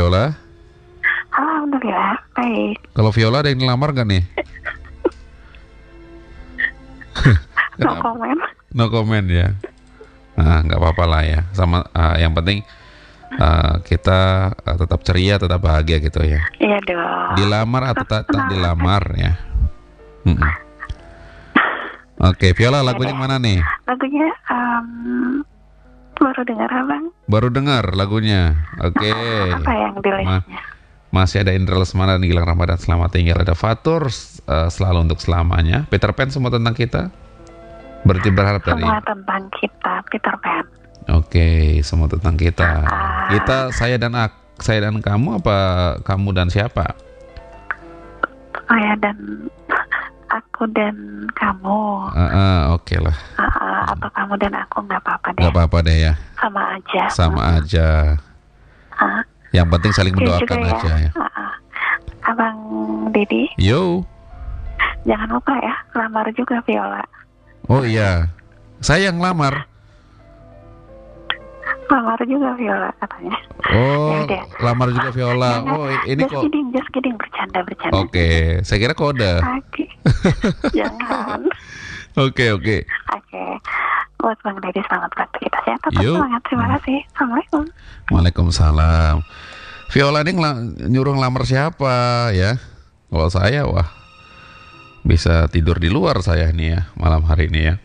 Viola? Alhamdulillah, baik. Kalau Viola ada yang ngelamar gak nih? No comment. No comment ya. Nah, nggak apa-apa lah ya. Sama ah, yang penting ah, kita ah, tetap ceria, tetap bahagia gitu ya. Iya dong. Dilamar atau tak tak dilamar ya. Mm-mm. Oke, Viola lagunya mana nih? Lagunya em, baru dengar abang. Baru dengar lagunya. Oke. Apa yang di Ma- listnya? masih ada Indra Lesmana dan Gilang Ramadan selamat tinggal. Ada Fatur eh, selalu untuk selamanya. Peter Pan semua tentang kita. Berarti berharap dari. Semua tentang kita, Peter Pan. Oke, semua tentang kita. Kita saya dan ak, saya dan kamu apa kamu dan siapa? Saya dan aku dan kamu. Ah, ah, Oke lah, Ah, ah, atau kamu dan aku nggak apa-apa deh. nggak apa-apa deh ya, Sama aja. sama aja. Ah, Yang penting saling mendoakan juga aja ya. Ah. Abang Didi, Yo, jangan lupa ya, lamar juga Viola. oh iya, saya yang lamar. Lamar juga Viola katanya. Oh, Ya udah. lamar juga Viola. Jangan. Oh, ini just kok. kidding, just kidding, bercanda, bercanda. Oke, saya kira kode. Oke. Jangan. Oke, oke. Oke. Buat Bang Deddy selamat beraktivitas ya. Tetap Yuk. semangat. Terima kasih. Assalamualaikum. Waalaikumsalam. Viola ini nyuruh ngelamar siapa ya? Kalau saya wah bisa tidur di luar saya nih ya malam hari ini ya.